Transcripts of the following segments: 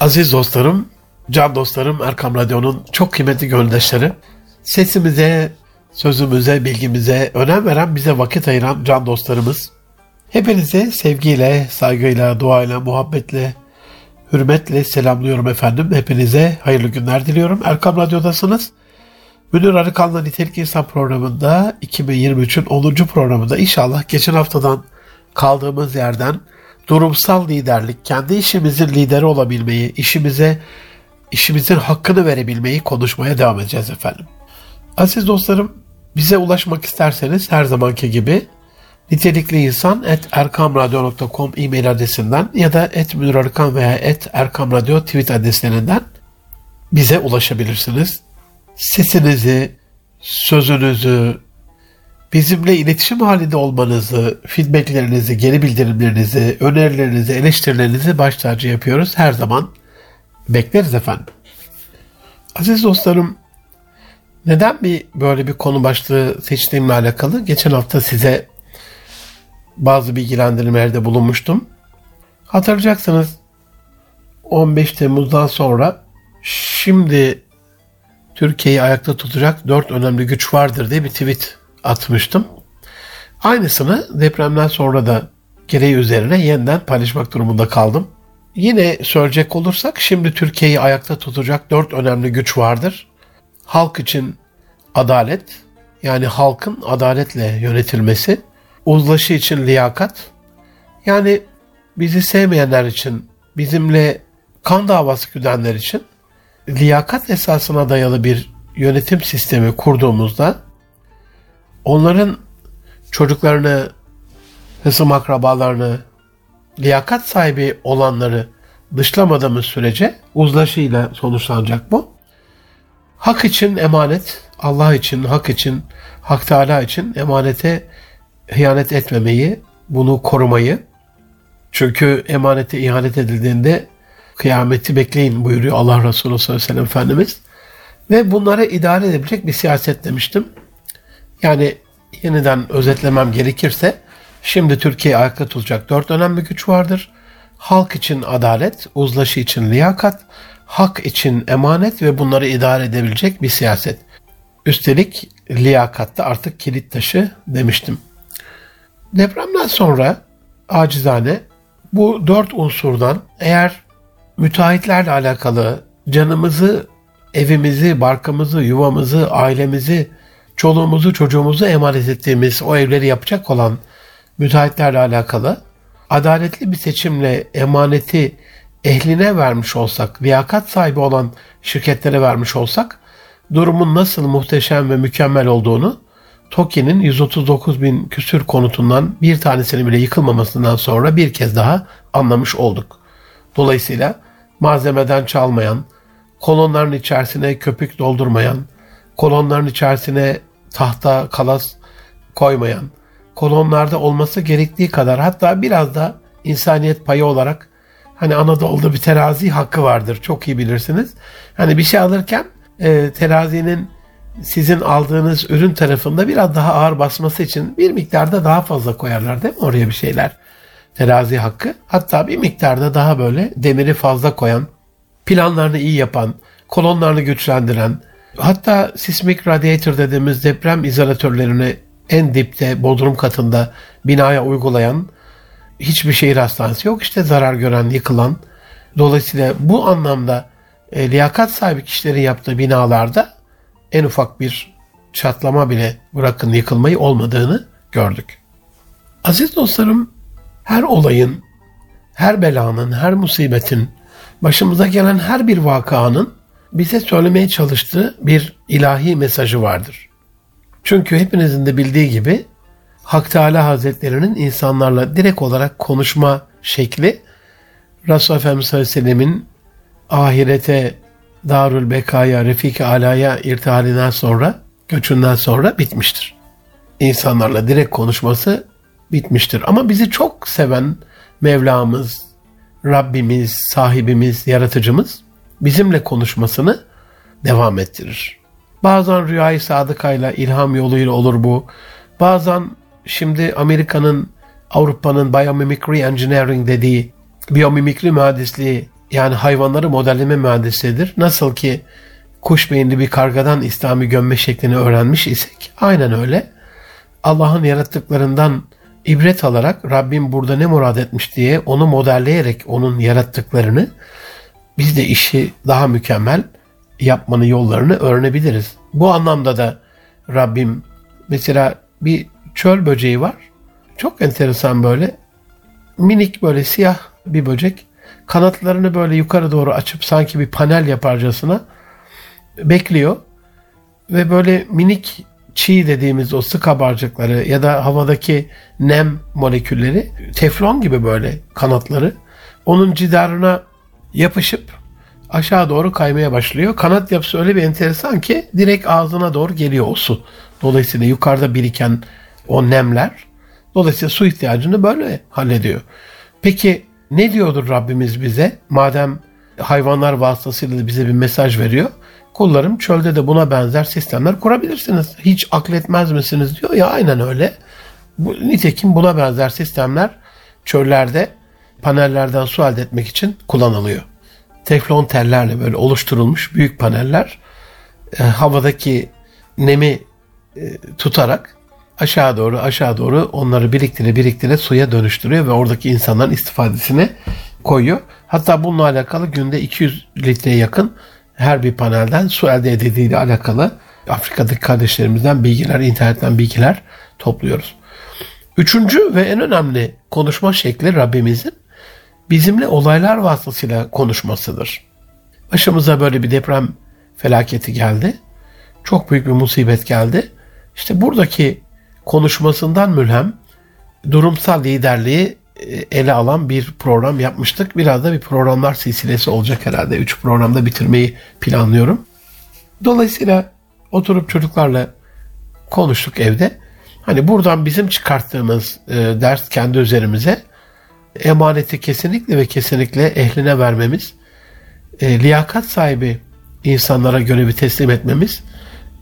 Aziz dostlarım, can dostlarım, Erkam Radyo'nun çok kıymetli gönüldaşları, sesimize, sözümüze, bilgimize önem veren, bize vakit ayıran can dostlarımız, hepinize sevgiyle, saygıyla, duayla, muhabbetle, hürmetle selamlıyorum efendim. Hepinize hayırlı günler diliyorum. Erkam Radyo'dasınız. Münir Arıkan'la Nitelik İnsan programında 2023'ün 10. programında inşallah geçen haftadan kaldığımız yerden durumsal liderlik, kendi işimizin lideri olabilmeyi, işimize işimizin hakkını verebilmeyi konuşmaya devam edeceğiz efendim. Aziz dostlarım, bize ulaşmak isterseniz her zamanki gibi nitelikli insan et erkamradyo.com e-mail adresinden ya da et Arkan veya et erkamradyo tweet adreslerinden bize ulaşabilirsiniz. Sesinizi, sözünüzü, bizimle iletişim halinde olmanızı, feedbacklerinizi, geri bildirimlerinizi, önerilerinizi, eleştirilerinizi baş tacı yapıyoruz. Her zaman bekleriz efendim. Aziz dostlarım, neden bir böyle bir konu başlığı seçtiğimle alakalı geçen hafta size bazı bilgilendirmelerde bulunmuştum. Hatırlayacaksınız 15 Temmuz'dan sonra şimdi Türkiye'yi ayakta tutacak dört önemli güç vardır diye bir tweet atmıştım. Aynısını depremden sonra da gereği üzerine yeniden paylaşmak durumunda kaldım. Yine söyleyecek olursak şimdi Türkiye'yi ayakta tutacak dört önemli güç vardır. Halk için adalet, yani halkın adaletle yönetilmesi, uzlaşı için liyakat, yani bizi sevmeyenler için, bizimle kan davası güdenler için liyakat esasına dayalı bir yönetim sistemi kurduğumuzda onların çocuklarını, hısım akrabalarını, liyakat sahibi olanları dışlamadığımız sürece uzlaşıyla sonuçlanacak bu. Hak için emanet, Allah için, hak için, Hak Teala için emanete hıyanet etmemeyi, bunu korumayı. Çünkü emanete ihanet edildiğinde kıyameti bekleyin buyuruyor Allah Resulü sallallahu aleyhi ve sellem Efendimiz. Ve bunları idare edebilecek bir siyaset demiştim. Yani yeniden özetlemem gerekirse şimdi Türkiye ayakta tutacak dört önemli güç vardır. Halk için adalet, uzlaşı için liyakat, hak için emanet ve bunları idare edebilecek bir siyaset. Üstelik liyakatta artık kilit taşı demiştim. Depremden sonra acizane bu dört unsurdan eğer müteahhitlerle alakalı canımızı, evimizi, barkımızı, yuvamızı, ailemizi, çoluğumuzu, çocuğumuzu emanet ettiğimiz o evleri yapacak olan müteahhitlerle alakalı adaletli bir seçimle emaneti ehline vermiş olsak, liyakat sahibi olan şirketlere vermiş olsak durumun nasıl muhteşem ve mükemmel olduğunu TOKİ'nin 139 bin küsür konutundan bir tanesinin bile yıkılmamasından sonra bir kez daha anlamış olduk. Dolayısıyla malzemeden çalmayan, kolonların içerisine köpük doldurmayan, kolonların içerisine tahta kalas koymayan, kolonlarda olması gerektiği kadar hatta biraz da insaniyet payı olarak hani Anadolu'da bir terazi hakkı vardır. Çok iyi bilirsiniz. Hani bir şey alırken e, terazinin sizin aldığınız ürün tarafında biraz daha ağır basması için bir miktarda daha fazla koyarlar değil mi oraya bir şeyler? Terazi hakkı. Hatta bir miktarda daha böyle demiri fazla koyan, planlarını iyi yapan, kolonlarını güçlendiren, hatta sismik radiator dediğimiz deprem izolatörlerini en dipte bodrum katında binaya uygulayan hiçbir şehir hastanesi yok. İşte zarar gören, yıkılan. Dolayısıyla bu anlamda e, liyakat sahibi kişilerin yaptığı binalarda en ufak bir çatlama bile bırakın yıkılmayı olmadığını gördük. Aziz dostlarım, her olayın, her belanın, her musibetin, başımıza gelen her bir vakanın bize söylemeye çalıştığı bir ilahi mesajı vardır. Çünkü hepinizin de bildiği gibi Hak Teala Hazretlerinin insanlarla direkt olarak konuşma şekli Resulullah Efendimiz sallallahu aleyhi ve sellemin ahirete Darül Bekaya, Refik Ala'ya irtihalinden sonra, göçünden sonra bitmiştir. İnsanlarla direkt konuşması bitmiştir. Ama bizi çok seven Mevlamız, Rabbimiz, sahibimiz, yaratıcımız bizimle konuşmasını devam ettirir. Bazen rüyayı sadıkayla, ilham yoluyla olur bu. Bazen şimdi Amerika'nın, Avrupa'nın biomimicry engineering dediği biyomimikri mühendisliği yani hayvanları modelleme mühendisliğidir. Nasıl ki kuş beyinli bir kargadan İslami gömme şeklini öğrenmiş isek aynen öyle. Allah'ın yarattıklarından ibret alarak Rabbim burada ne murad etmiş diye onu modelleyerek onun yarattıklarını biz de işi daha mükemmel yapmanın yollarını öğrenebiliriz. Bu anlamda da Rabbim mesela bir çöl böceği var. Çok enteresan böyle. Minik böyle siyah bir böcek. Kanatlarını böyle yukarı doğru açıp sanki bir panel yaparcasına bekliyor. Ve böyle minik çiğ dediğimiz o sık kabarcıkları ya da havadaki nem molekülleri teflon gibi böyle kanatları onun cidarına yapışıp aşağı doğru kaymaya başlıyor. Kanat yapısı öyle bir enteresan ki direkt ağzına doğru geliyor o su. Dolayısıyla yukarıda biriken o nemler dolayısıyla su ihtiyacını böyle hallediyor. Peki ne diyordur Rabbimiz bize? Madem hayvanlar vasıtasıyla bize bir mesaj veriyor. Kullarım çölde de buna benzer sistemler kurabilirsiniz. Hiç akletmez misiniz diyor ya aynen öyle. Nitekim buna benzer sistemler çöllerde panellerden su elde etmek için kullanılıyor. Teflon tellerle böyle oluşturulmuş büyük paneller e, havadaki nemi e, tutarak aşağı doğru aşağı doğru onları biriktire biriktire suya dönüştürüyor ve oradaki insanların istifadesine koyuyor. Hatta bununla alakalı günde 200 litreye yakın her bir panelden su elde edildiği ile alakalı Afrika'daki kardeşlerimizden bilgiler, internetten bilgiler topluyoruz. Üçüncü ve en önemli konuşma şekli Rabbimizin bizimle olaylar vasıtasıyla konuşmasıdır. Başımıza böyle bir deprem felaketi geldi. Çok büyük bir musibet geldi. İşte buradaki konuşmasından mülhem durumsal liderliği e, ele alan bir program yapmıştık. Biraz da bir programlar silsilesi olacak herhalde. Üç programda bitirmeyi planlıyorum. Dolayısıyla oturup çocuklarla konuştuk evde. Hani buradan bizim çıkarttığımız e, ders kendi üzerimize emaneti kesinlikle ve kesinlikle ehline vermemiz, e, liyakat sahibi insanlara görevi teslim etmemiz,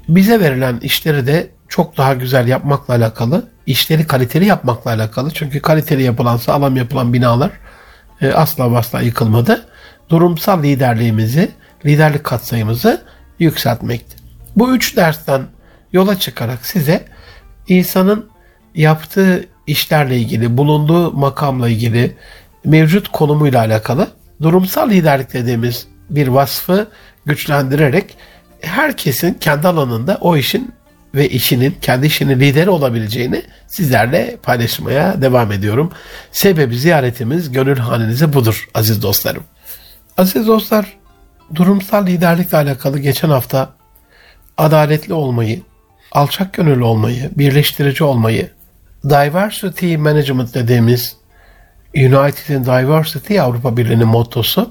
bize verilen işleri de çok daha güzel yapmakla alakalı, işleri kaliteli yapmakla alakalı. Çünkü kaliteli yapılan, sağlam yapılan binalar e, asla asla yıkılmadı. Durumsal liderliğimizi, liderlik katsayımızı yükseltmekti. Bu üç dersten yola çıkarak size insanın yaptığı işlerle ilgili, bulunduğu makamla ilgili, mevcut konumuyla alakalı durumsal liderlik dediğimiz bir vasfı güçlendirerek herkesin kendi alanında o işin ve işinin, kendi işinin lideri olabileceğini sizlerle paylaşmaya devam ediyorum. Sebebi ziyaretimiz gönül hanenize budur aziz dostlarım. Aziz dostlar, durumsal liderlikle alakalı geçen hafta adaletli olmayı, alçak gönüllü olmayı, birleştirici olmayı, diversity management dediğimiz United'in Diversity Avrupa Birliği'nin mottosu,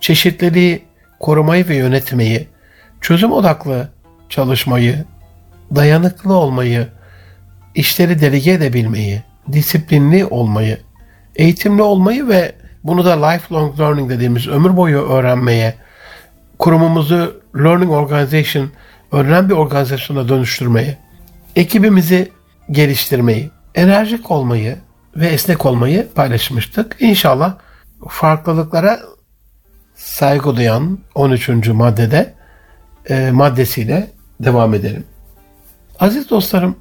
çeşitliliği korumayı ve yönetmeyi, çözüm odaklı çalışmayı, dayanıklı olmayı, işleri delege edebilmeyi, disiplinli olmayı, eğitimli olmayı ve bunu da lifelong learning dediğimiz ömür boyu öğrenmeye, kurumumuzu learning organization, öğrenen bir organizasyona dönüştürmeyi, ekibimizi geliştirmeyi, enerjik olmayı ve esnek olmayı paylaşmıştık. İnşallah farklılıklara saygı duyan 13. maddede e, maddesiyle devam edelim. Aziz dostlarım,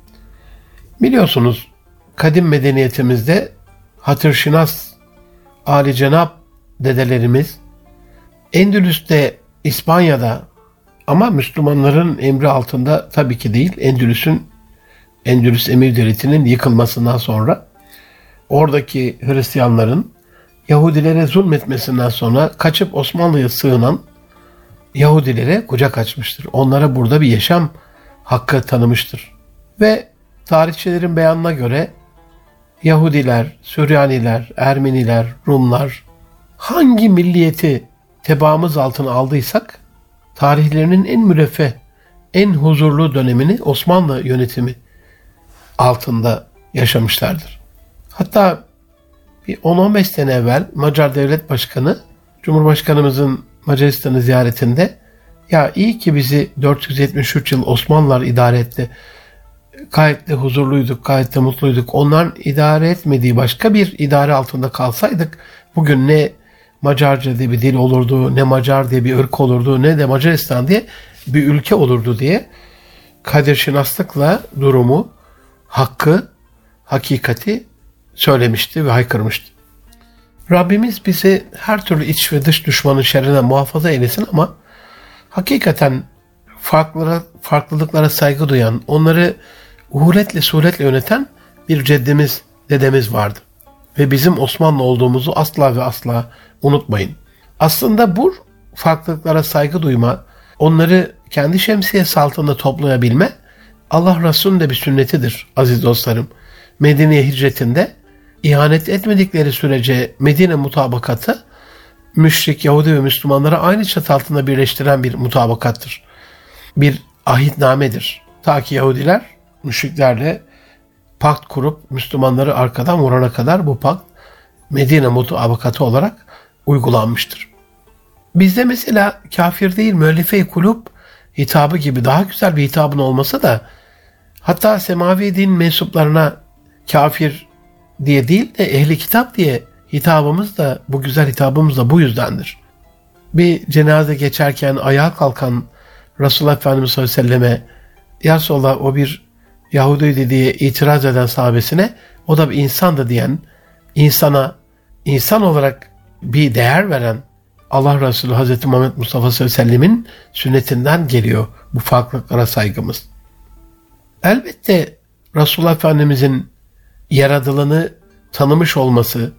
biliyorsunuz kadim medeniyetimizde hatırşinas Ali Cenab dedelerimiz Endülüs'te, İspanya'da ama Müslümanların emri altında tabii ki değil, Endülüs'ün Endülüs Emir Devleti'nin yıkılmasından sonra oradaki Hristiyanların Yahudilere zulmetmesinden sonra kaçıp Osmanlı'ya sığınan Yahudilere kucak açmıştır. Onlara burada bir yaşam hakkı tanımıştır. Ve tarihçilerin beyanına göre Yahudiler, Süryaniler, Ermeniler, Rumlar hangi milliyeti tebaamız altına aldıysak tarihlerinin en müreffeh, en huzurlu dönemini Osmanlı yönetimi altında yaşamışlardır. Hatta bir 10-15 sene evvel Macar Devlet Başkanı Cumhurbaşkanımızın Macaristan'ı ziyaretinde ya iyi ki bizi 473 yıl Osmanlılar idare etti. Gayet de huzurluyduk, gayet de mutluyduk. Onların idare etmediği başka bir idare altında kalsaydık bugün ne Macarca diye bir dil olurdu, ne Macar diye bir ırk olurdu, ne de Macaristan diye bir ülke olurdu diye Kadir Şinaslıkla durumu, hakkı, hakikati söylemişti ve haykırmıştı. Rabbimiz bizi her türlü iç ve dış düşmanın şerrinden muhafaza eylesin ama hakikaten farklılara, farklılıklara saygı duyan, onları uhuletle suretle yöneten bir ceddimiz, dedemiz vardı. Ve bizim Osmanlı olduğumuzu asla ve asla unutmayın. Aslında bu farklılıklara saygı duyma, onları kendi şemsiyesi altında toplayabilme Allah Resulü'nün de bir sünnetidir aziz dostlarım. Medine'ye hicretinde ihanet etmedikleri sürece Medine mutabakatı müşrik, Yahudi ve Müslümanları aynı çatı altında birleştiren bir mutabakattır. Bir ahitnamedir. Ta ki Yahudiler müşriklerle pakt kurup Müslümanları arkadan vurana kadar bu pakt Medine mutabakatı olarak uygulanmıştır. Bizde mesela kafir değil müellife-i kulüp hitabı gibi daha güzel bir hitabın olması da hatta semavi din mensuplarına kafir diye değil de ehli kitap diye hitabımız da bu güzel hitabımız da bu yüzdendir. Bir cenaze geçerken ayağa kalkan Resulullah Efendimiz sallallahu aleyhi ve selleme Ya Resulallah o bir Yahudiydi diye itiraz eden sahabesine o da bir insandı diyen insana insan olarak bir değer veren Allah Resulü Hazreti Muhammed Mustafa sallallahu aleyhi ve sellemin sünnetinden geliyor bu farklılıklara saygımız. Elbette Resulullah Efendimizin yaradılanı tanımış olması,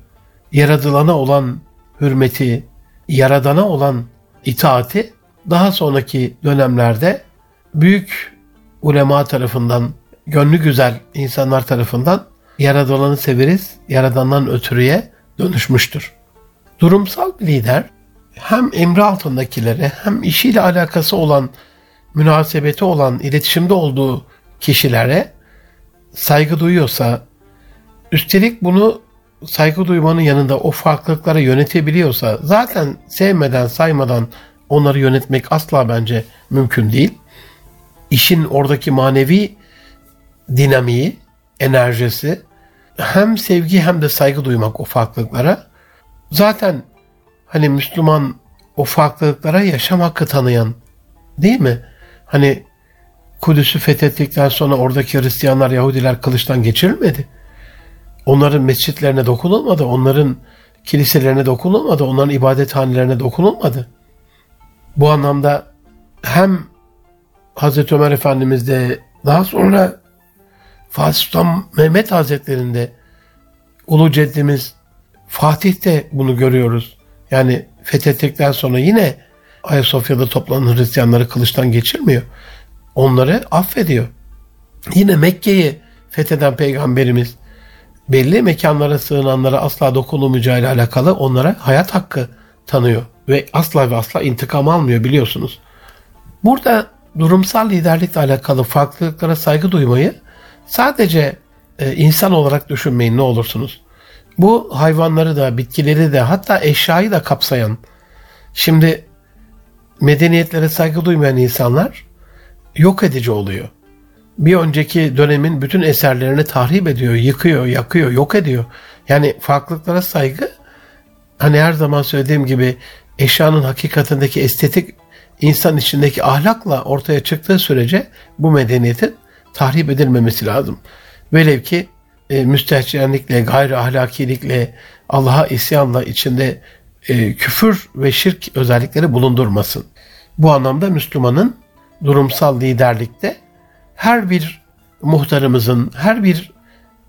yaradılana olan hürmeti, yaradana olan itaati daha sonraki dönemlerde büyük ulema tarafından, gönlü güzel insanlar tarafından yaradılanı severiz, yaradandan ötürüye dönüşmüştür. Durumsal bir lider hem emri altındakilere hem işiyle alakası olan, münasebeti olan, iletişimde olduğu kişilere saygı duyuyorsa, üstelik bunu saygı duymanın yanında o farklılıklara yönetebiliyorsa zaten sevmeden, saymadan onları yönetmek asla bence mümkün değil. İşin oradaki manevi dinamiği, enerjisi hem sevgi hem de saygı duymak o farklılıklara. Zaten hani Müslüman o farklılıklara yaşam hakkı tanıyan değil mi? Hani Kudüs'ü fethettikten sonra oradaki Hristiyanlar, Yahudiler kılıçtan geçirilmedi. Onların mescitlerine dokunulmadı, onların kiliselerine dokunulmadı, onların ibadethanelerine dokunulmadı. Bu anlamda hem Hazreti Ömer Efendimiz de daha sonra Fatih Sultan Mehmet Hazretleri'nde Ulu Ceddimiz Fatih de bunu görüyoruz. Yani fethettikten sonra yine Ayasofya'da toplanan Hristiyanları kılıçtan geçirmiyor. Onları affediyor. Yine Mekke'yi fetheden peygamberimiz belli mekanlara sığınanlara asla dokunulmayacağı ile alakalı onlara hayat hakkı tanıyor ve asla ve asla intikam almıyor biliyorsunuz. Burada durumsal liderlikle alakalı farklılıklara saygı duymayı sadece e, insan olarak düşünmeyin ne olursunuz. Bu hayvanları da, bitkileri de hatta eşyayı da kapsayan. Şimdi medeniyetlere saygı duymayan insanlar yok edici oluyor. Bir önceki dönemin bütün eserlerini tahrip ediyor, yıkıyor, yakıyor, yok ediyor. Yani farklılıklara saygı hani her zaman söylediğim gibi eşyanın hakikatindeki estetik insan içindeki ahlakla ortaya çıktığı sürece bu medeniyetin tahrip edilmemesi lazım. Velev ki e, müstehcenlikle, gayri ahlakilikle, Allah'a isyanla içinde e, küfür ve şirk özellikleri bulundurmasın. Bu anlamda Müslümanın durumsal liderlikte her bir muhtarımızın, her bir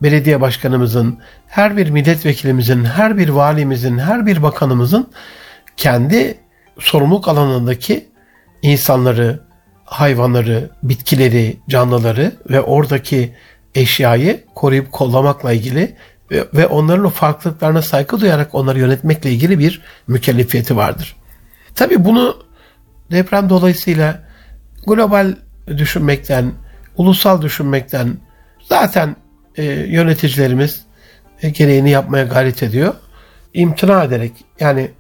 belediye başkanımızın, her bir milletvekilimizin, her bir valimizin, her bir bakanımızın kendi sorumluluk alanındaki insanları, hayvanları, bitkileri, canlıları ve oradaki eşyayı koruyup kollamakla ilgili ve, ve onların o farklılıklarına saygı duyarak onları yönetmekle ilgili bir mükellefiyeti vardır. Tabi bunu deprem dolayısıyla global düşünmekten, ulusal düşünmekten zaten e, yöneticilerimiz e, gereğini yapmaya gayret ediyor. İmtina ederek yani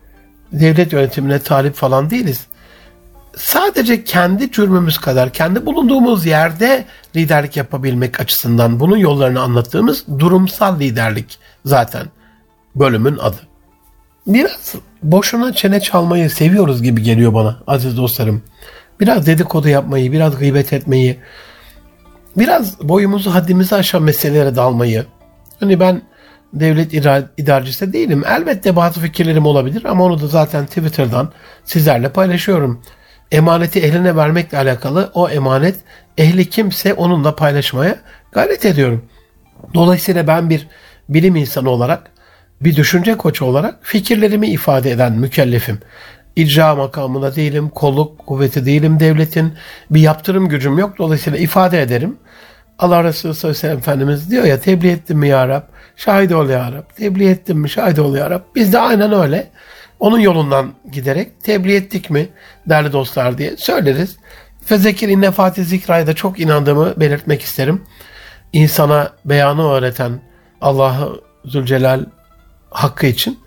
devlet yönetimine talip falan değiliz sadece kendi cürmümüz kadar kendi bulunduğumuz yerde liderlik yapabilmek açısından bunun yollarını anlattığımız durumsal liderlik zaten bölümün adı. Biraz boşuna çene çalmayı seviyoruz gibi geliyor bana aziz dostlarım. Biraz dedikodu yapmayı, biraz gıybet etmeyi, biraz boyumuzu haddimizi aşan meselelere dalmayı. Hani ben devlet idarecisi değilim. Elbette bazı fikirlerim olabilir ama onu da zaten Twitter'dan sizlerle paylaşıyorum. Emaneti eline vermekle alakalı o emanet ehli kimse onunla paylaşmaya gayret ediyorum. Dolayısıyla ben bir bilim insanı olarak, bir düşünce koçu olarak fikirlerimi ifade eden mükellefim. İcra makamında değilim, kolluk kuvveti değilim devletin, bir yaptırım gücüm yok. Dolayısıyla ifade ederim. Allah Resulü sallallahu aleyhi ve Efendimiz diyor ya tebliğ ettim mi ya Rab? Şahit ol ya Rab. Tebliğ ettim mi? Şahit ol ya Rab. Biz de aynen öyle. Onun yolundan giderek tebliğ ettik mi değerli dostlar diye söyleriz. Fezekir inne Fatih Zikra'ya da çok inandığımı belirtmek isterim. İnsana beyanı öğreten Allah'ı Zülcelal hakkı için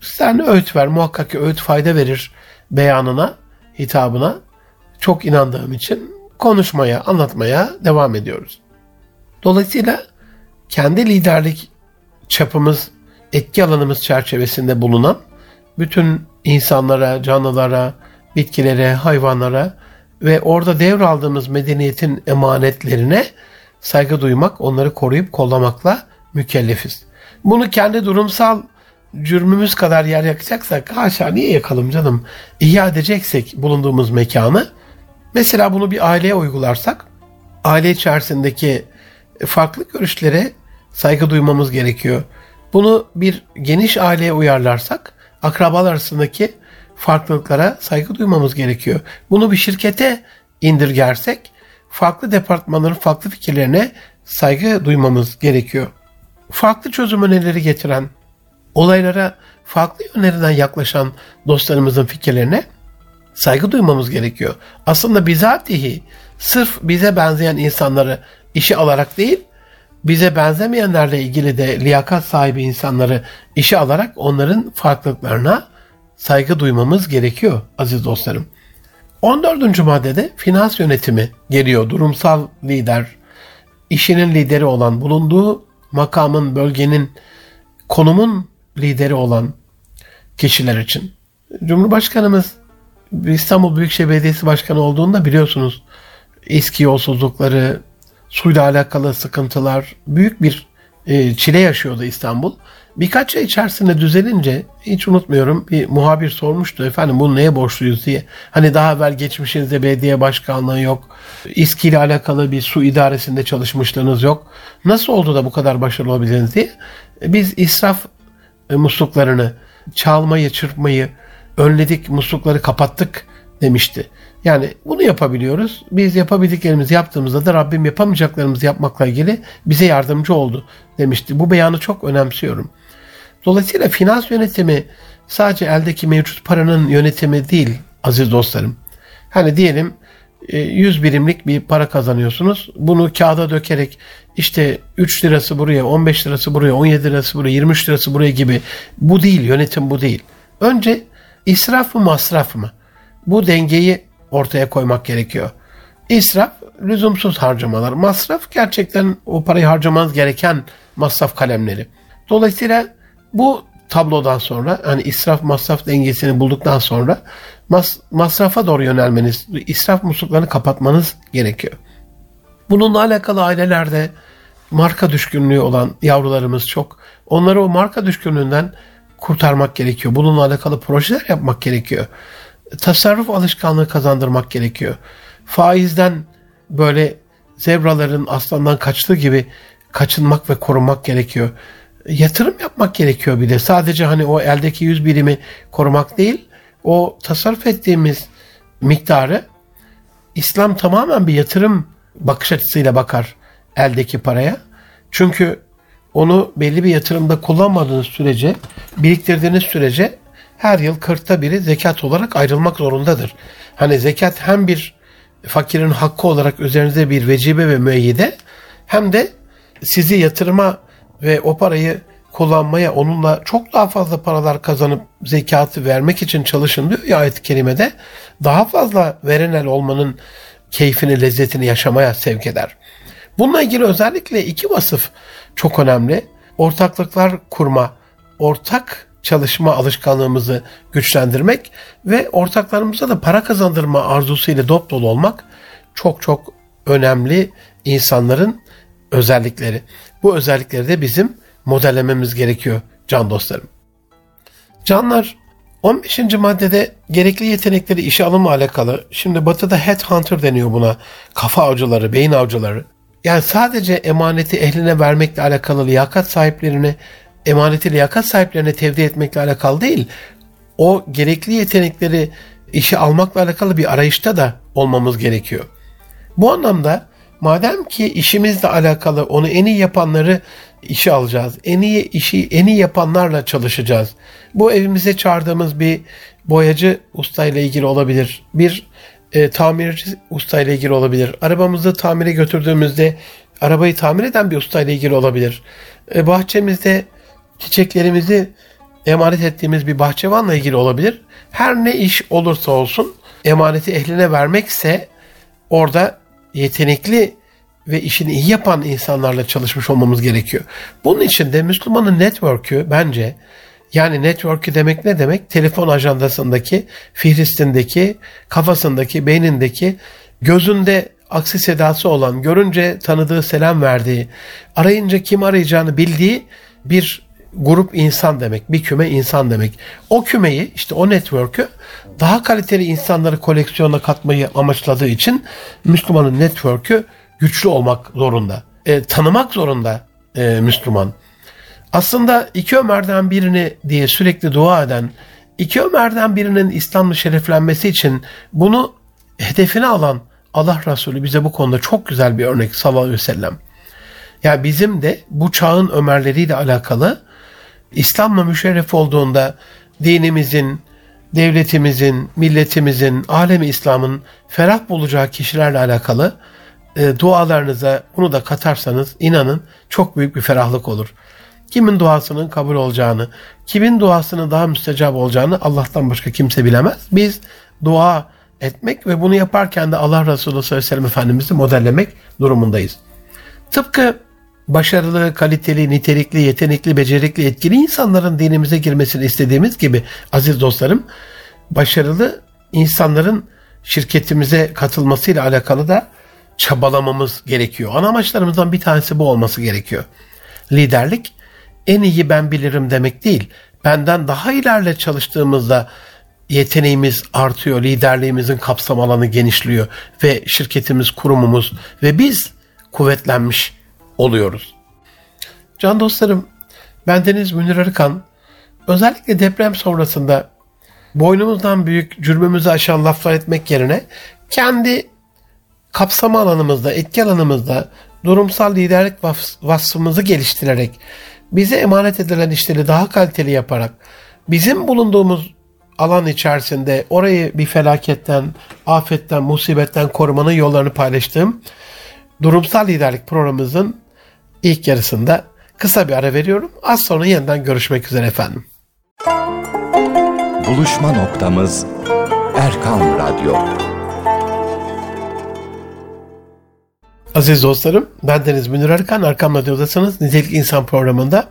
sen öğüt ver. Muhakkak ki öğüt fayda verir beyanına, hitabına. Çok inandığım için konuşmaya, anlatmaya devam ediyoruz. Dolayısıyla kendi liderlik çapımız, etki alanımız çerçevesinde bulunan bütün insanlara, canlılara, bitkilere, hayvanlara ve orada devraldığımız medeniyetin emanetlerine saygı duymak, onları koruyup kollamakla mükellefiz. Bunu kendi durumsal cürmümüz kadar yer yakacaksak haşa niye yakalım canım? İhya edeceksek bulunduğumuz mekanı mesela bunu bir aileye uygularsak aile içerisindeki farklı görüşlere saygı duymamız gerekiyor. Bunu bir geniş aileye uyarlarsak akrabalar arasındaki farklılıklara saygı duymamız gerekiyor. Bunu bir şirkete indirgersek farklı departmanların farklı fikirlerine saygı duymamız gerekiyor. Farklı çözüm önerileri getiren, olaylara farklı yönlerinden yaklaşan dostlarımızın fikirlerine saygı duymamız gerekiyor. Aslında bizatihi sırf bize benzeyen insanları işe alarak değil, bize benzemeyenlerle ilgili de liyakat sahibi insanları işe alarak onların farklılıklarına saygı duymamız gerekiyor aziz dostlarım. 14. maddede finans yönetimi geliyor. Durumsal lider, işinin lideri olan, bulunduğu makamın, bölgenin, konumun lideri olan kişiler için. Cumhurbaşkanımız İstanbul Büyükşehir Belediyesi Başkanı olduğunda biliyorsunuz eski yolsuzlukları, suyla alakalı sıkıntılar, büyük bir e, çile yaşıyordu İstanbul. Birkaç ay içerisinde düzelince hiç unutmuyorum bir muhabir sormuştu efendim bunu neye borçluyuz diye. Hani daha evvel geçmişinizde belediye başkanlığı yok. İSKİ ile alakalı bir su idaresinde çalışmışlığınız yok. Nasıl oldu da bu kadar başarılı olabildiniz diye. Biz israf musluklarını, çalmayı, çırpmayı önledik, muslukları kapattık demişti. Yani bunu yapabiliyoruz. Biz yapabildiklerimizi yaptığımızda da Rabbim yapamayacaklarımızı yapmakla ilgili bize yardımcı oldu demişti. Bu beyanı çok önemsiyorum. Dolayısıyla finans yönetimi sadece eldeki mevcut paranın yönetimi değil aziz dostlarım. Hani diyelim 100 e, birimlik bir para kazanıyorsunuz. Bunu kağıda dökerek işte 3 lirası buraya, 15 lirası buraya, 17 lirası buraya, 23 lirası buraya gibi bu değil, yönetim bu değil. Önce israf mı masraf mı? Bu dengeyi ortaya koymak gerekiyor. İsraf lüzumsuz harcamalar. Masraf gerçekten o parayı harcamanız gereken masraf kalemleri. Dolayısıyla bu tablodan sonra hani israf masraf dengesini bulduktan sonra mas masrafa doğru yönelmeniz, israf musluklarını kapatmanız gerekiyor. Bununla alakalı ailelerde marka düşkünlüğü olan yavrularımız çok. Onları o marka düşkünlüğünden kurtarmak gerekiyor. Bununla alakalı projeler yapmak gerekiyor. Tasarruf alışkanlığı kazandırmak gerekiyor. Faizden böyle zebraların aslandan kaçtığı gibi kaçınmak ve korunmak gerekiyor yatırım yapmak gerekiyor bir de. Sadece hani o eldeki yüz birimi korumak değil, o tasarruf ettiğimiz miktarı İslam tamamen bir yatırım bakış açısıyla bakar eldeki paraya. Çünkü onu belli bir yatırımda kullanmadığınız sürece, biriktirdiğiniz sürece her yıl kırkta biri zekat olarak ayrılmak zorundadır. Hani zekat hem bir fakirin hakkı olarak üzerinize bir vecibe ve müeyyide hem de sizi yatırıma ve o parayı kullanmaya, onunla çok daha fazla paralar kazanıp zekatı vermek için çalışın diyor ya ayet-i kerimede. Daha fazla verenel olmanın keyfini, lezzetini yaşamaya sevk eder. Bununla ilgili özellikle iki vasıf çok önemli. Ortaklıklar kurma, ortak çalışma alışkanlığımızı güçlendirmek ve ortaklarımıza da para kazandırma arzusuyla dop dolu olmak çok çok önemli insanların özellikleri. Bu özellikleri de bizim modellememiz gerekiyor can dostlarım. Canlar 15. maddede gerekli yetenekleri işe alımla alakalı. Şimdi batıda headhunter deniyor buna. Kafa avcıları, beyin avcıları. Yani sadece emaneti ehline vermekle alakalı liyakat sahiplerine, emaneti liyakat sahiplerine tevdi etmekle alakalı değil. O gerekli yetenekleri işe almakla alakalı bir arayışta da olmamız gerekiyor. Bu anlamda madem ki işimizle alakalı onu en iyi yapanları işe alacağız. En iyi işi en iyi yapanlarla çalışacağız. Bu evimize çağırdığımız bir boyacı ustayla ilgili olabilir. Bir e, tamirci ustayla ilgili olabilir. Arabamızı tamire götürdüğümüzde arabayı tamir eden bir ustayla ilgili olabilir. E, bahçemizde çiçeklerimizi emanet ettiğimiz bir bahçıvanla ilgili olabilir. Her ne iş olursa olsun emaneti ehline vermekse orada yetenekli ve işini iyi yapan insanlarla çalışmış olmamız gerekiyor. Bunun için de Müslümanın network'ü bence yani network'ü demek ne demek? Telefon ajandasındaki, fihristindeki, kafasındaki, beynindeki, gözünde aksi sedası olan, görünce tanıdığı selam verdiği, arayınca kim arayacağını bildiği bir grup insan demek, bir küme insan demek. O kümeyi, işte o network'ü daha kaliteli insanları koleksiyona katmayı amaçladığı için Müslümanın network'ü güçlü olmak zorunda. E, tanımak zorunda e, Müslüman. Aslında iki Ömer'den birini diye sürekli dua eden, iki Ömer'den birinin İslam'la şereflenmesi için bunu hedefine alan Allah Resulü bize bu konuda çok güzel bir örnek sallallahu aleyhi ve sellem. Yani bizim de bu çağın Ömerleriyle alakalı İslam'la müşerref olduğunda dinimizin, devletimizin, milletimizin, alemi İslam'ın ferah bulacağı kişilerle alakalı e, dualarınıza bunu da katarsanız inanın çok büyük bir ferahlık olur. Kimin duasının kabul olacağını, kimin duasının daha müstecap olacağını Allah'tan başka kimse bilemez. Biz dua etmek ve bunu yaparken de Allah Resulü sallallahu aleyhi ve sellem Efendimiz'i modellemek durumundayız. Tıpkı başarılı, kaliteli, nitelikli, yetenekli, becerikli, etkili insanların dinimize girmesini istediğimiz gibi aziz dostlarım, başarılı insanların şirketimize katılmasıyla alakalı da çabalamamız gerekiyor. Ana amaçlarımızdan bir tanesi bu olması gerekiyor. Liderlik en iyi ben bilirim demek değil. Benden daha ilerle çalıştığımızda yeteneğimiz artıyor, liderliğimizin kapsam alanı genişliyor ve şirketimiz, kurumumuz ve biz kuvvetlenmiş oluyoruz. Can dostlarım, bendeniz Münir Arıkan, özellikle deprem sonrasında boynumuzdan büyük cürmümüzü aşan laflar etmek yerine kendi kapsama alanımızda, etki alanımızda durumsal liderlik vasfımızı geliştirerek bize emanet edilen işleri daha kaliteli yaparak bizim bulunduğumuz alan içerisinde orayı bir felaketten, afetten, musibetten korumanın yollarını paylaştığım durumsal liderlik programımızın ilk yarısında kısa bir ara veriyorum. Az sonra yeniden görüşmek üzere efendim. Buluşma noktamız Erkan Radyo. Aziz dostlarım, ben Deniz Münir Arkan, Arkam Radyo'dasınız. Nitelik İnsan programında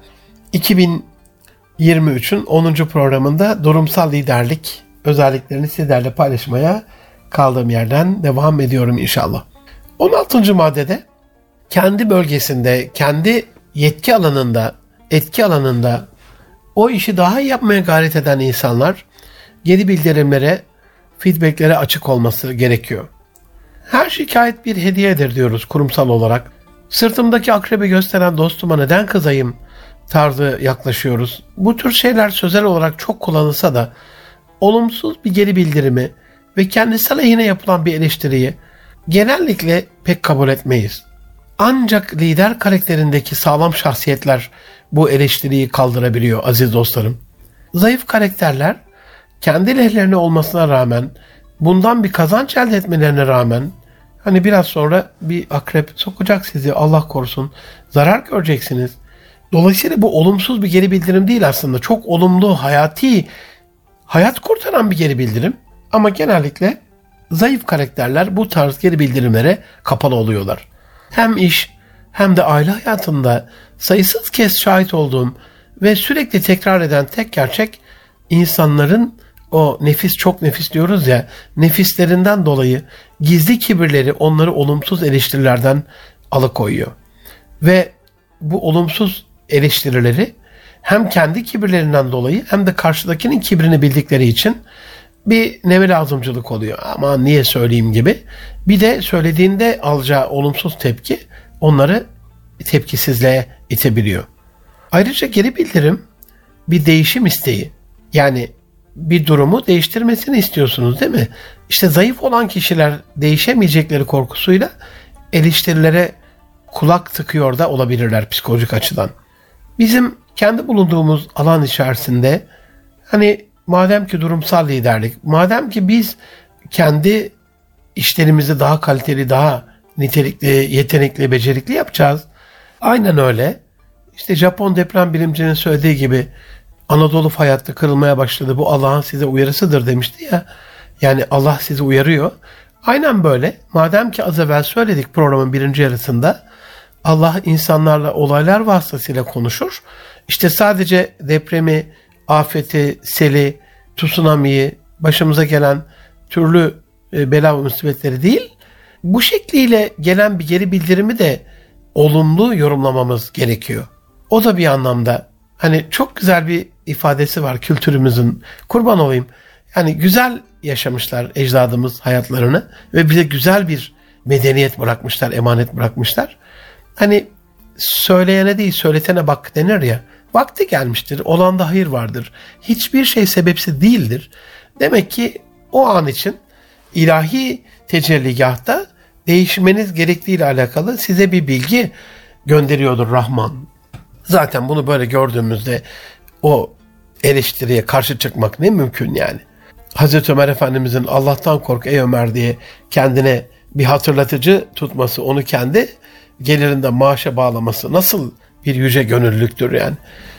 2023'ün 10. programında durumsal liderlik özelliklerini sizlerle paylaşmaya kaldığım yerden devam ediyorum inşallah. 16. maddede kendi bölgesinde, kendi yetki alanında, etki alanında o işi daha iyi yapmaya gayret eden insanlar geri bildirimlere, feedbacklere açık olması gerekiyor. Her şikayet bir hediyedir diyoruz kurumsal olarak. Sırtımdaki akrebi gösteren dostuma neden kızayım tarzı yaklaşıyoruz. Bu tür şeyler sözel olarak çok kullanılsa da olumsuz bir geri bildirimi ve kendisi aleyhine yapılan bir eleştiriyi genellikle pek kabul etmeyiz. Ancak lider karakterindeki sağlam şahsiyetler bu eleştiriyi kaldırabiliyor aziz dostlarım. Zayıf karakterler kendi lehlerine olmasına rağmen bundan bir kazanç elde etmelerine rağmen hani biraz sonra bir akrep sokacak sizi Allah korusun zarar göreceksiniz. Dolayısıyla bu olumsuz bir geri bildirim değil aslında. Çok olumlu, hayati, hayat kurtaran bir geri bildirim. Ama genellikle zayıf karakterler bu tarz geri bildirimlere kapalı oluyorlar. Hem iş hem de aile hayatında sayısız kez şahit olduğum Ve sürekli tekrar eden tek gerçek insanların o nefis çok nefis diyoruz ya nefislerinden dolayı gizli kibirleri onları olumsuz eleştirilerden alıkoyuyor. Ve bu olumsuz eleştirileri hem kendi kibirlerinden dolayı hem de karşıdakinin kibrini bildikleri için bir neve lazımcılık oluyor. Ama niye söyleyeyim gibi. Bir de söylediğinde alacağı olumsuz tepki onları tepkisizliğe itebiliyor. Ayrıca geri bildirim bir değişim isteği. Yani bir durumu değiştirmesini istiyorsunuz değil mi? İşte zayıf olan kişiler değişemeyecekleri korkusuyla eleştirilere kulak tıkıyor da olabilirler psikolojik açıdan. Bizim kendi bulunduğumuz alan içerisinde hani madem ki durumsal liderlik, madem ki biz kendi işlerimizi daha kaliteli, daha nitelikli, yetenekli, becerikli yapacağız. Aynen öyle. İşte Japon deprem bilimcinin söylediği gibi Anadolu fay kırılmaya başladı. Bu Allah'ın size uyarısıdır demişti ya. Yani Allah sizi uyarıyor. Aynen böyle. Madem ki az evvel söyledik programın birinci yarısında Allah insanlarla olaylar vasıtasıyla konuşur. İşte sadece depremi, afeti, seli, tsunami'yi, başımıza gelen türlü e, bela ve musibetleri değil, bu şekliyle gelen bir geri bildirimi de olumlu yorumlamamız gerekiyor. O da bir anlamda hani çok güzel bir ifadesi var kültürümüzün. Kurban olayım. Yani güzel yaşamışlar ecdadımız hayatlarını ve bize güzel bir medeniyet bırakmışlar, emanet bırakmışlar. Hani söyleyene değil söyletene bak denir ya. Vakti gelmiştir. Olanda hayır vardır. Hiçbir şey sebepsiz değildir. Demek ki o an için ilahi tecelligahta değişmeniz gerektiği ile alakalı size bir bilgi gönderiyordur Rahman. Zaten bunu böyle gördüğümüzde o eleştiriye karşı çıkmak ne mümkün yani. Hazreti Ömer Efendimizin Allah'tan kork ey Ömer diye kendine bir hatırlatıcı tutması, onu kendi gelirinde maaşa bağlaması nasıl bir yüce gönüllülüktür yani.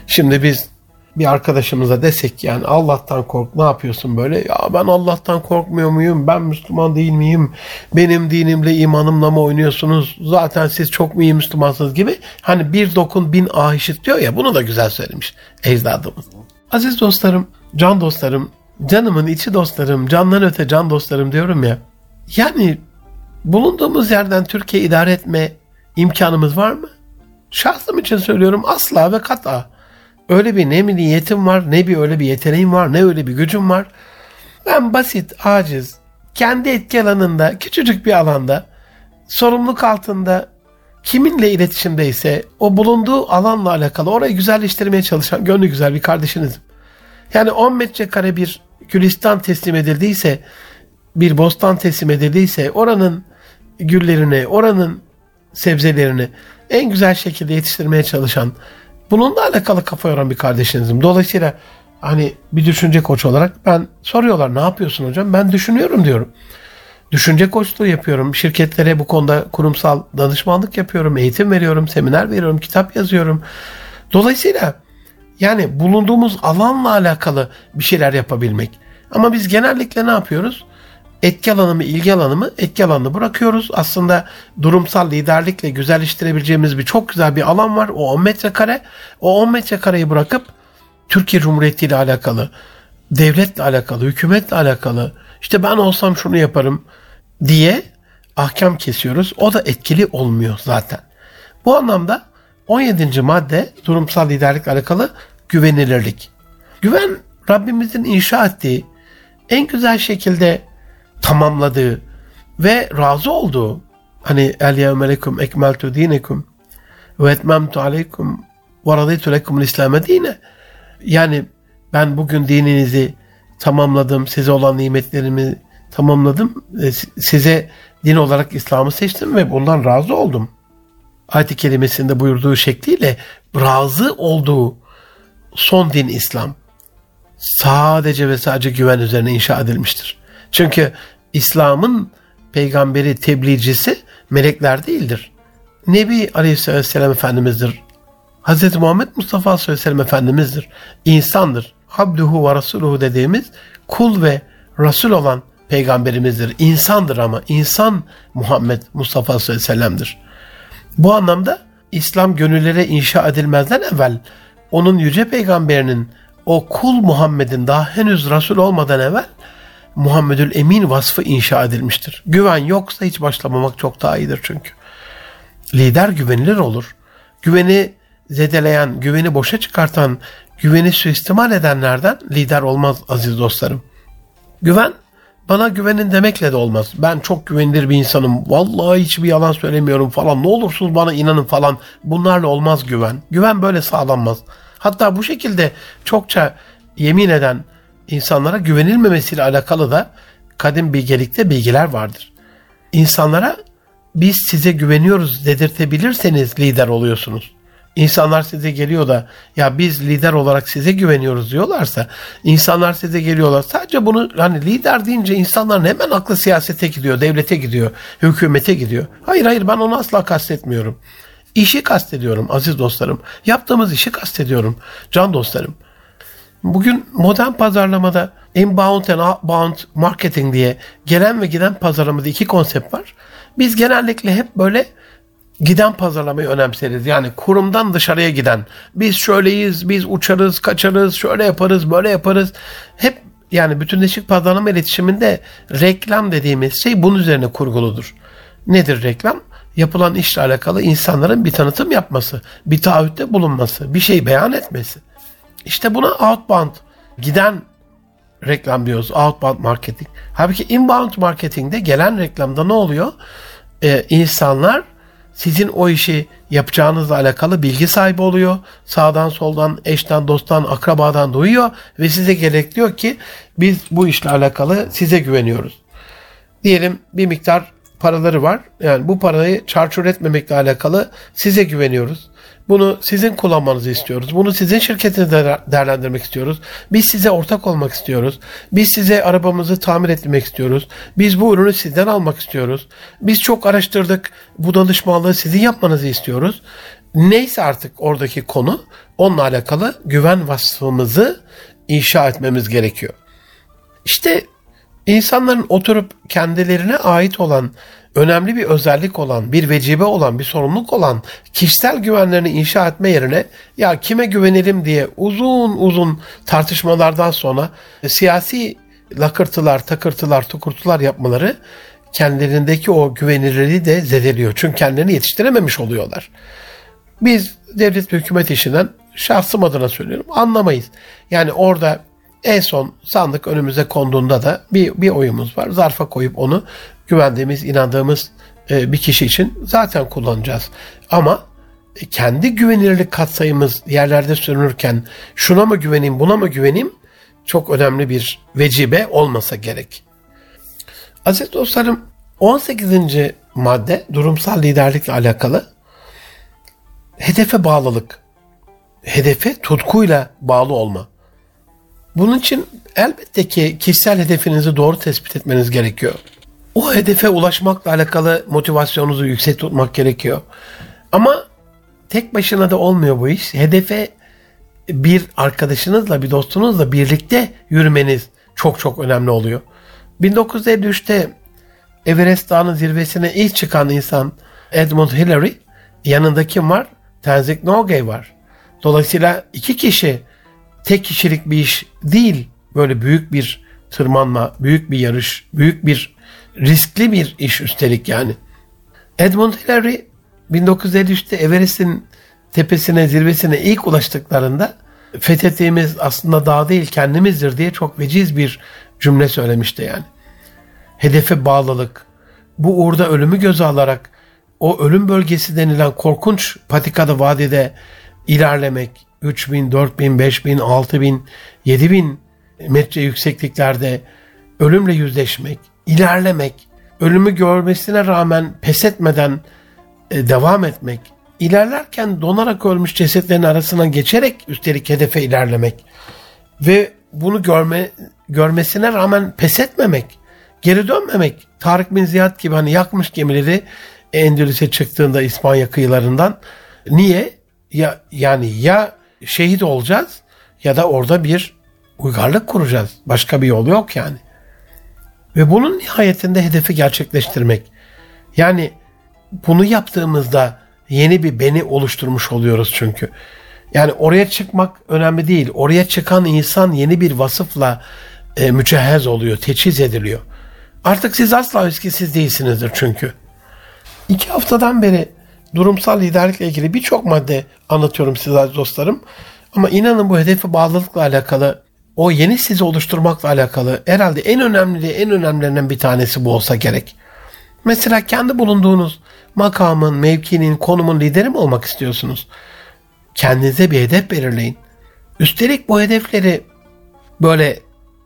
Şimdi biz bir arkadaşımıza desek yani Allah'tan kork ne yapıyorsun böyle? Ya ben Allah'tan korkmuyor muyum? Ben Müslüman değil miyim? Benim dinimle imanımla mı oynuyorsunuz? Zaten siz çok mu iyi Müslümansınız gibi. Hani bir dokun bin ah işit diyor ya bunu da güzel söylemiş ecdadımız. Aziz dostlarım, can dostlarım, canımın içi dostlarım, candan öte can dostlarım diyorum ya. Yani bulunduğumuz yerden Türkiye idare etme imkanımız var mı? Şahsım için söylüyorum asla ve kata. Öyle bir ne bir niyetim var, ne bir öyle bir yeteneğim var, ne öyle bir gücüm var. Ben basit, aciz, kendi etki alanında, küçücük bir alanda, sorumluluk altında kiminle iletişimdeyse o bulunduğu alanla alakalı orayı güzelleştirmeye çalışan gönlü güzel bir kardeşinizim. Yani 10 metrekare bir gülistan teslim edildiyse, bir bostan teslim edildiyse oranın güllerini, oranın sebzelerini en güzel şekilde yetiştirmeye çalışan, bununla alakalı kafa yoran bir kardeşinizim. Dolayısıyla hani bir düşünce koç olarak ben soruyorlar ne yapıyorsun hocam? Ben düşünüyorum diyorum. Düşünce koçluğu yapıyorum. Şirketlere bu konuda kurumsal danışmanlık yapıyorum. Eğitim veriyorum, seminer veriyorum, kitap yazıyorum. Dolayısıyla yani bulunduğumuz alanla alakalı bir şeyler yapabilmek. Ama biz genellikle ne yapıyoruz? Etki alanımı, ilgi alanımı etki alanını bırakıyoruz. Aslında durumsal liderlikle güzelleştirebileceğimiz bir çok güzel bir alan var. O 10 metrekare. O 10 metrekareyi bırakıp Türkiye Cumhuriyeti ile alakalı, devletle alakalı, hükümetle alakalı, işte ben olsam şunu yaparım diye ahkam kesiyoruz. O da etkili olmuyor zaten. Bu anlamda 17. madde durumsal liderlikle alakalı güvenilirlik. Güven Rabbimizin inşa ettiği en güzel şekilde tamamladığı ve razı olduğu hani el yevmelekum ekmeltu dinekum ve etmemtu aleykum ve raditu lekum İslam'e dine. Yani ben bugün dininizi tamamladım size olan nimetlerimi tamamladım e, size din olarak İslam'ı seçtim ve bundan razı oldum. Ayet-i kerimesinde buyurduğu şekliyle razı olduğu son din İslam. Sadece ve sadece güven üzerine inşa edilmiştir. Çünkü İslam'ın peygamberi, tebliğcisi melekler değildir. Nebi Aleyhisselam Efendimiz'dir. Hz. Muhammed Mustafa Aleyhisselam Efendimiz'dir. İnsandır. Abduhu ve Rasuluhu dediğimiz kul ve Resul olan peygamberimizdir. İnsandır ama insan Muhammed Mustafa Aleyhisselam'dır. Bu anlamda İslam gönüllere inşa edilmezden evvel onun yüce peygamberinin o kul Muhammed'in daha henüz Resul olmadan evvel Muhammedül Emin vasfı inşa edilmiştir. Güven yoksa hiç başlamamak çok daha iyidir çünkü. Lider güvenilir olur. Güveni zedeleyen, güveni boşa çıkartan, güveni suistimal edenlerden lider olmaz aziz dostlarım. Güven bana güvenin demekle de olmaz. Ben çok güvenilir bir insanım. Vallahi hiçbir yalan söylemiyorum falan. Ne olursunuz bana inanın falan. Bunlarla olmaz güven. Güven böyle sağlanmaz. Hatta bu şekilde çokça yemin eden insanlara güvenilmemesiyle alakalı da kadim bilgelikte bilgiler vardır. İnsanlara biz size güveniyoruz dedirtebilirseniz lider oluyorsunuz. İnsanlar size geliyor da ya biz lider olarak size güveniyoruz diyorlarsa insanlar size geliyorlar. Sadece bunu hani lider deyince insanların hemen aklı siyasete gidiyor, devlete gidiyor, hükümete gidiyor. Hayır hayır ben onu asla kastetmiyorum. İşi kastediyorum aziz dostlarım. Yaptığımız işi kastediyorum can dostlarım. Bugün modern pazarlamada inbound and outbound marketing diye gelen ve giden pazarlamada iki konsept var. Biz genellikle hep böyle giden pazarlamayı önemseriz. Yani kurumdan dışarıya giden. Biz şöyleyiz, biz uçarız, kaçarız, şöyle yaparız, böyle yaparız. Hep yani bütünleşik pazarlama iletişiminde reklam dediğimiz şey bunun üzerine kurguludur. Nedir reklam? Yapılan işle alakalı insanların bir tanıtım yapması, bir taahhütte bulunması, bir şey beyan etmesi. İşte buna outbound, giden reklam diyoruz. Outbound marketing. Halbuki inbound marketingde gelen reklamda ne oluyor? Ee, insanlar sizin o işi yapacağınızla alakalı bilgi sahibi oluyor. Sağdan soldan, eşten, dosttan, akrabadan duyuyor ve size gerek ki biz bu işle alakalı size güveniyoruz. Diyelim bir miktar paraları var. Yani bu parayı çarçur etmemekle alakalı size güveniyoruz. Bunu sizin kullanmanızı istiyoruz. Bunu sizin şirketinizde değerlendirmek istiyoruz. Biz size ortak olmak istiyoruz. Biz size arabamızı tamir etmek istiyoruz. Biz bu ürünü sizden almak istiyoruz. Biz çok araştırdık. Bu danışmanlığı sizin yapmanızı istiyoruz. Neyse artık oradaki konu onunla alakalı güven vasfımızı inşa etmemiz gerekiyor. İşte insanların oturup kendilerine ait olan önemli bir özellik olan, bir vecibe olan, bir sorumluluk olan kişisel güvenlerini inşa etme yerine ya kime güvenelim diye uzun uzun tartışmalardan sonra siyasi lakırtılar, takırtılar, tukurtular yapmaları kendilerindeki o güvenilirliği de zedeliyor. Çünkü kendilerini yetiştirememiş oluyorlar. Biz devlet ve hükümet işinden şahsım adına söylüyorum anlamayız. Yani orada en son sandık önümüze konduğunda da bir, bir oyumuz var. Zarfa koyup onu güvendiğimiz, inandığımız e, bir kişi için zaten kullanacağız. Ama e, kendi güvenilirlik katsayımız yerlerde sürünürken şuna mı güveneyim, buna mı güveneyim çok önemli bir vecibe olmasa gerek. Aziz dostlarım 18. madde durumsal liderlikle alakalı hedefe bağlılık. Hedefe tutkuyla bağlı olma. Bunun için elbette ki kişisel hedefinizi doğru tespit etmeniz gerekiyor. O hedefe ulaşmakla alakalı motivasyonunuzu yüksek tutmak gerekiyor. Ama tek başına da olmuyor bu iş. Hedefe bir arkadaşınızla, bir dostunuzla birlikte yürümeniz çok çok önemli oluyor. 1953'te Everest Dağı'nın zirvesine ilk çıkan insan Edmund Hillary. Yanında kim var? Tenzing Norgay var. Dolayısıyla iki kişi tek kişilik bir iş değil. Böyle büyük bir tırmanma, büyük bir yarış, büyük bir riskli bir iş üstelik yani. Edmund Hillary 1953'te Everest'in tepesine, zirvesine ilk ulaştıklarında fethettiğimiz aslında dağ değil kendimizdir diye çok veciz bir cümle söylemişti yani. Hedefe bağlılık, bu uğurda ölümü göze alarak o ölüm bölgesi denilen korkunç patikada vadide ilerlemek, 3000, 4000, 5000, 6000, 7000 metre yüksekliklerde ölümle yüzleşmek, ilerlemek, ölümü görmesine rağmen pes etmeden e, devam etmek, ilerlerken donarak ölmüş cesetlerin arasından geçerek üstelik hedefe ilerlemek ve bunu görme görmesine rağmen pes etmemek, geri dönmemek. Tarık bin Ziyad gibi hani yakmış gemileri Endülüs'e çıktığında İspanya kıyılarından. Niye? Ya yani ya şehit olacağız ya da orada bir uygarlık kuracağız. Başka bir yol yok yani. Ve bunun nihayetinde hedefi gerçekleştirmek. Yani bunu yaptığımızda yeni bir beni oluşturmuş oluyoruz çünkü. Yani oraya çıkmak önemli değil. Oraya çıkan insan yeni bir vasıfla e, mücehhez oluyor, teçhiz ediliyor. Artık siz asla eskisiz değilsinizdir çünkü. İki haftadan beri durumsal liderlikle ilgili birçok madde anlatıyorum size dostlarım. Ama inanın bu hedefe bağlılıkla alakalı, o yeni sizi oluşturmakla alakalı herhalde en önemli, en önemlilerinden bir tanesi bu olsa gerek. Mesela kendi bulunduğunuz makamın, mevkinin, konumun lideri mi olmak istiyorsunuz? Kendinize bir hedef belirleyin. Üstelik bu hedefleri böyle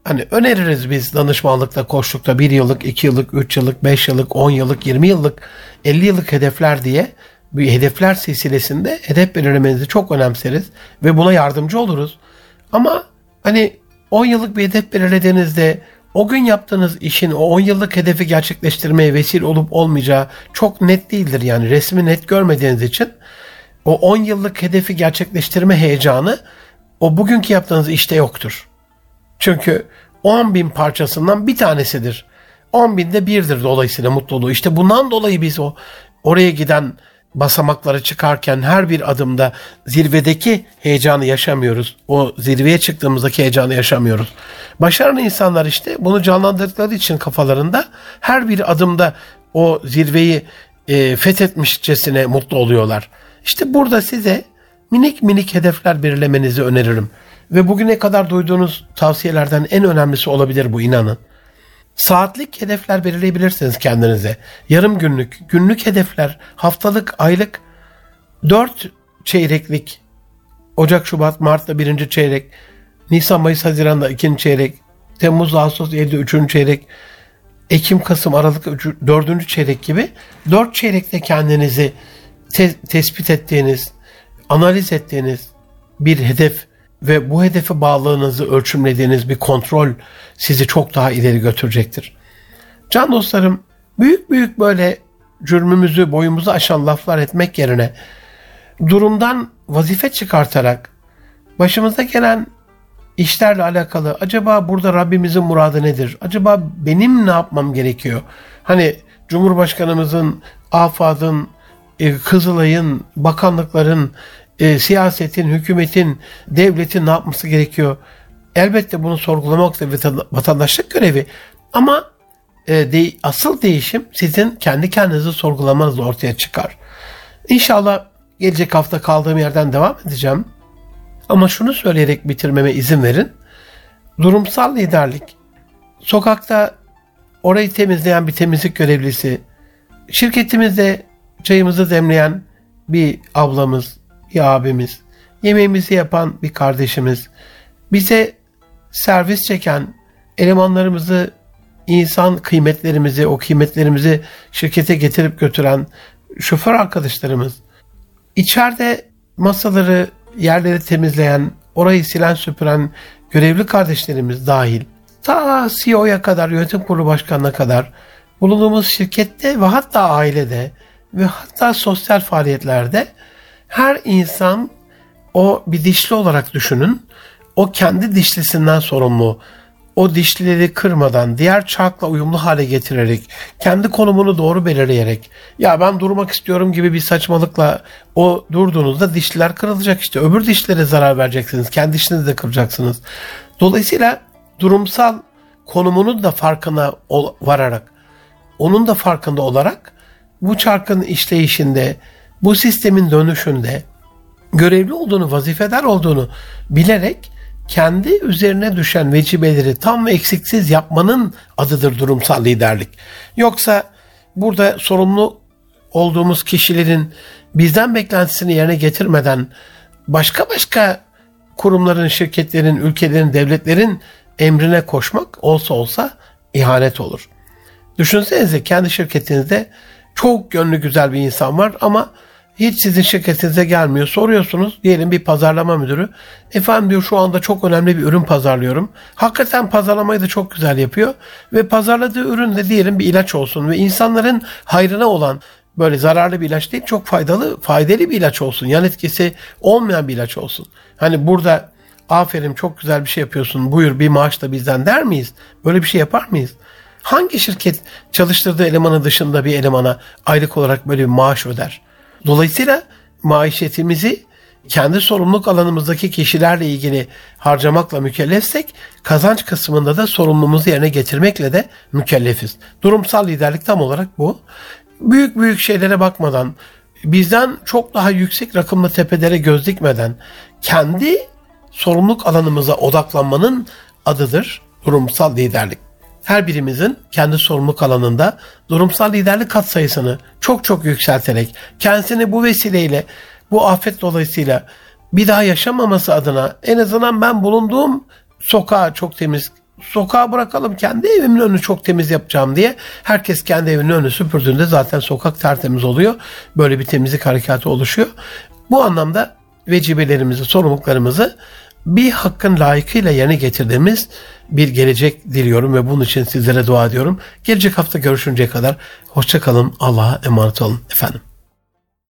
hani öneririz biz danışmanlıkta, koçlukta bir yıllık, iki yıllık, üç yıllık, beş yıllık, on yıllık, yirmi yıllık, elli yıllık hedefler diye hedefler silsilesinde hedef belirlemenizi çok önemseriz ve buna yardımcı oluruz. Ama hani 10 yıllık bir hedef belirlediğinizde o gün yaptığınız işin o 10 yıllık hedefi gerçekleştirmeye vesile olup olmayacağı çok net değildir. Yani resmi net görmediğiniz için o 10 yıllık hedefi gerçekleştirme heyecanı o bugünkü yaptığınız işte yoktur. Çünkü 10 bin parçasından bir tanesidir. 10 binde birdir dolayısıyla mutluluğu. İşte bundan dolayı biz o oraya giden basamakları çıkarken her bir adımda zirvedeki heyecanı yaşamıyoruz. O zirveye çıktığımızdaki heyecanı yaşamıyoruz. Başarılı insanlar işte bunu canlandırdıkları için kafalarında her bir adımda o zirveyi e, fethetmişçesine mutlu oluyorlar. İşte burada size minik minik hedefler belirlemenizi öneririm. Ve bugüne kadar duyduğunuz tavsiyelerden en önemlisi olabilir bu inanın. Saatlik hedefler belirleyebilirsiniz kendinize. Yarım günlük, günlük hedefler, haftalık, aylık, dört çeyreklik, Ocak, Şubat, Mart'ta birinci çeyrek, Nisan, Mayıs, Haziran'da ikinci çeyrek, Temmuz, Ağustos, Eylül üçüncü çeyrek, Ekim, Kasım, Aralık dördüncü çeyrek gibi dört çeyrekte kendinizi te- tespit ettiğiniz, analiz ettiğiniz bir hedef ve bu hedefe bağlılığınızı ölçümlediğiniz bir kontrol sizi çok daha ileri götürecektir. Can dostlarım, büyük büyük böyle cürmümüzü, boyumuzu aşan laflar etmek yerine durumdan vazife çıkartarak başımıza gelen işlerle alakalı acaba burada Rabbimizin muradı nedir? Acaba benim ne yapmam gerekiyor? Hani Cumhurbaşkanımızın, AFAD'ın, e, Kızılay'ın, bakanlıkların, e, siyasetin, hükümetin, devletin ne yapması gerekiyor? Elbette bunu sorgulamak da vatandaşlık görevi. Ama e, de, asıl değişim sizin kendi kendinizi sorgulamanızla ortaya çıkar. İnşallah gelecek hafta kaldığım yerden devam edeceğim. Ama şunu söyleyerek bitirmeme izin verin. Durumsal liderlik, sokakta orayı temizleyen bir temizlik görevlisi, şirketimizde çayımızı demleyen bir ablamız, bir abimiz, yemeğimizi yapan bir kardeşimiz, bize servis çeken elemanlarımızı, insan kıymetlerimizi, o kıymetlerimizi şirkete getirip götüren şoför arkadaşlarımız, içeride masaları, yerleri temizleyen, orayı silen süpüren görevli kardeşlerimiz dahil, ta CEO'ya kadar, yönetim kurulu başkanına kadar bulunduğumuz şirkette ve hatta ailede ve hatta sosyal faaliyetlerde her insan o bir dişli olarak düşünün. O kendi dişlisinden sorumlu. O dişlileri kırmadan, diğer çarkla uyumlu hale getirerek, kendi konumunu doğru belirleyerek, ya ben durmak istiyorum gibi bir saçmalıkla o durduğunuzda dişliler kırılacak işte. Öbür dişlere zarar vereceksiniz. Kendi dişinizi de kıracaksınız. Dolayısıyla durumsal konumunun da farkına vararak, onun da farkında olarak bu çarkın işleyişinde, bu sistemin dönüşünde görevli olduğunu, vazifedar olduğunu bilerek kendi üzerine düşen vecibeleri tam ve eksiksiz yapmanın adıdır durumsal liderlik. Yoksa burada sorumlu olduğumuz kişilerin bizden beklentisini yerine getirmeden başka başka kurumların, şirketlerin, ülkelerin, devletlerin emrine koşmak olsa olsa ihanet olur. Düşünsenize kendi şirketinizde çok gönlü güzel bir insan var ama hiç sizin şirketinize gelmiyor. Soruyorsunuz diyelim bir pazarlama müdürü. Efendim diyor şu anda çok önemli bir ürün pazarlıyorum. Hakikaten pazarlamayı da çok güzel yapıyor. Ve pazarladığı ürün de diyelim bir ilaç olsun. Ve insanların hayrına olan böyle zararlı bir ilaç değil çok faydalı faydalı bir ilaç olsun. Yan etkisi olmayan bir ilaç olsun. Hani burada aferin çok güzel bir şey yapıyorsun buyur bir maaş da bizden der miyiz? Böyle bir şey yapar mıyız? Hangi şirket çalıştırdığı elemanı dışında bir elemana aylık olarak böyle bir maaş öder? Dolayısıyla maişetimizi kendi sorumluluk alanımızdaki kişilerle ilgili harcamakla mükellefsek kazanç kısmında da sorumluluğumuzu yerine getirmekle de mükellefiz. Durumsal liderlik tam olarak bu. Büyük büyük şeylere bakmadan bizden çok daha yüksek rakımlı tepelere göz dikmeden kendi sorumluluk alanımıza odaklanmanın adıdır durumsal liderlik. Her birimizin kendi sorumluluk alanında durumsal liderlik katsayısını çok çok yükselterek kendisini bu vesileyle bu afet dolayısıyla bir daha yaşamaması adına en azından ben bulunduğum sokağı çok temiz sokağa bırakalım kendi evimin önünü çok temiz yapacağım diye herkes kendi evinin önünü süpürdüğünde zaten sokak tertemiz oluyor. Böyle bir temizlik harekatı oluşuyor. Bu anlamda vecibelerimizi, sorumluluklarımızı bir hakkın layıkıyla yerine getirdiğimiz bir gelecek diliyorum ve bunun için sizlere dua ediyorum. Gelecek hafta görüşünceye kadar hoşçakalın. Allah'a emanet olun efendim.